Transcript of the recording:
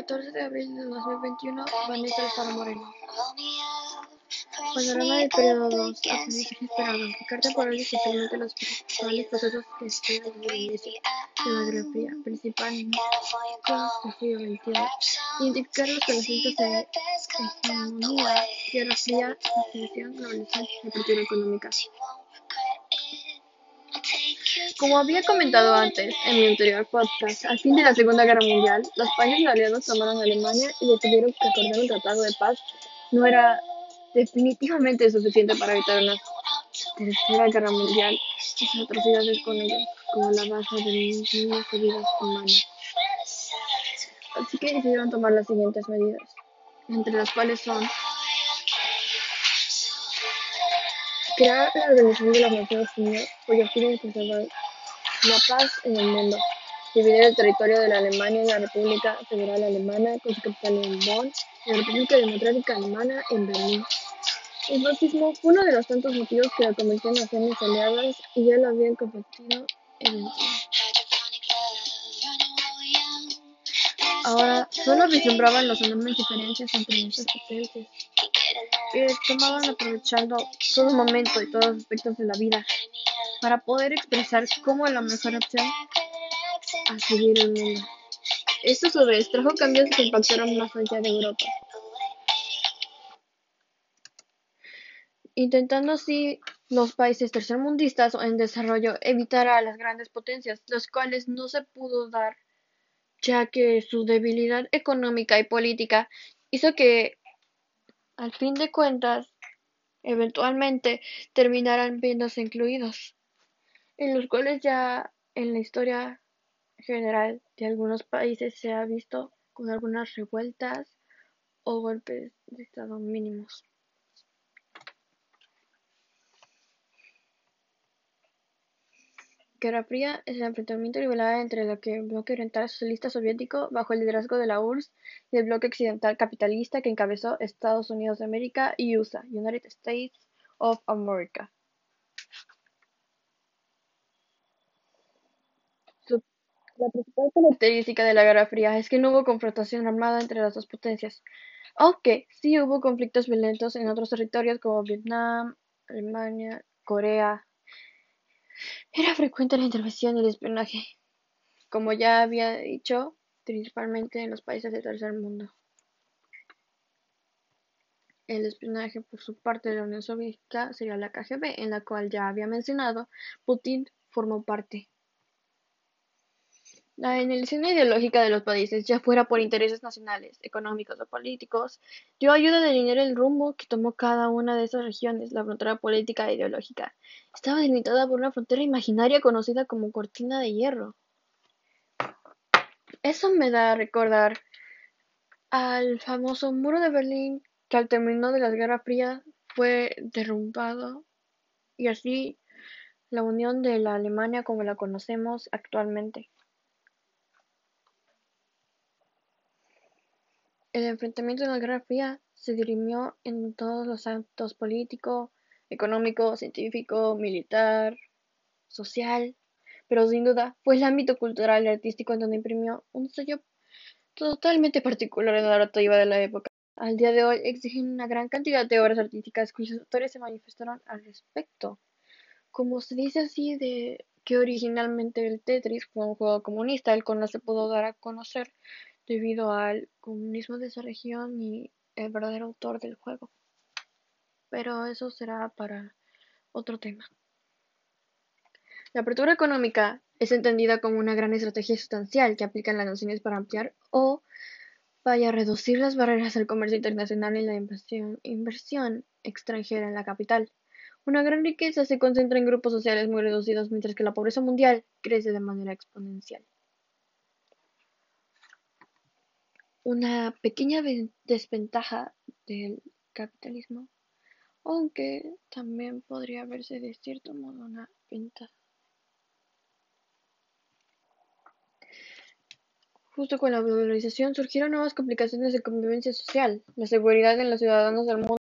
14 de abril de 2021, Vanessa Alfaro Moreno. Panorama del periodo 2, aprendizaje esperado. Carta por principalmente los principales procesos que de la Fría, principalmente del siglo XXI. Identificar los conocimientos de Guerra Fría, extensión, globalización y apertura económica. Como había comentado antes en mi anterior podcast, al fin de la Segunda Guerra Mundial, los países aliados tomaron a Alemania y decidieron que acordar un tratado de paz no era definitivamente suficiente para evitar una Tercera Guerra Mundial y sus atrocidades con ellos, como la baja de miles de vidas humanas. Así que decidieron tomar las siguientes medidas, entre las cuales son crear la Organización de las Naciones Unidas, cuyo fin es preservar la paz en el mundo, dividir el territorio de la Alemania en la República Federal Alemana, con su capital en Bonn, y la República Democrática Alemana en Berlín. El fascismo fue uno de los tantos motivos que la convirtió en naciones aliadas y ya lo habían convertido en Ahora solo vislumbraban las enormes diferencias entre nuestras potencias, que tomaban aprovechando todo momento y todos los aspectos de la vida para poder expresar cómo es la mejor opción a seguir el mundo. Esto a su vez trajo cambios que impactaron más allá de Europa, intentando así los países tercermundistas o en desarrollo evitar a las grandes potencias, los cuales no se pudo dar ya que su debilidad económica y política hizo que, al fin de cuentas, eventualmente terminaran viéndose incluidos en los cuales ya en la historia general de algunos países se ha visto con algunas revueltas o golpes de estado mínimos. Guerra Fría es el enfrentamiento rivalidad entre el bloque oriental socialista soviético, bajo el liderazgo de la URSS, y el bloque occidental capitalista que encabezó Estados Unidos de América y USA, United States of America. La principal característica de la Guerra Fría es que no hubo confrontación armada entre las dos potencias, aunque sí hubo conflictos violentos en otros territorios como Vietnam, Alemania, Corea. Era frecuente la intervención y el espionaje, como ya había dicho, principalmente en los países del tercer mundo. El espionaje por su parte de la Unión Soviética sería la KGB, en la cual ya había mencionado, Putin formó parte. La alineación ideológica de los países, ya fuera por intereses nacionales, económicos o políticos, dio ayuda a delinear el rumbo que tomó cada una de esas regiones. La frontera política e ideológica estaba delimitada por una frontera imaginaria conocida como cortina de hierro. Eso me da a recordar al famoso muro de Berlín que al término de la Guerra Fría fue derrumbado y así la unión de la Alemania como la conocemos actualmente. El enfrentamiento en la Guerra se dirimió en todos los ámbitos político, económico, científico, militar, social, pero sin duda fue el ámbito cultural y artístico en donde imprimió un sello totalmente particular en la narrativa de la época. Al día de hoy existen una gran cantidad de obras artísticas cuyos autores se manifestaron al respecto. Como se dice así de que originalmente el Tetris fue un juego comunista, el cual no se pudo dar a conocer debido al comunismo de esa región y el verdadero autor del juego. Pero eso será para otro tema. La apertura económica es entendida como una gran estrategia sustancial que aplican las naciones para ampliar o vaya a reducir las barreras al comercio internacional y la inversión, inversión extranjera en la capital. Una gran riqueza se concentra en grupos sociales muy reducidos, mientras que la pobreza mundial crece de manera exponencial. Una pequeña desventaja del capitalismo, aunque también podría verse de cierto modo una ventaja. Justo con la globalización surgieron nuevas complicaciones de convivencia social. La seguridad de los ciudadanos del mundo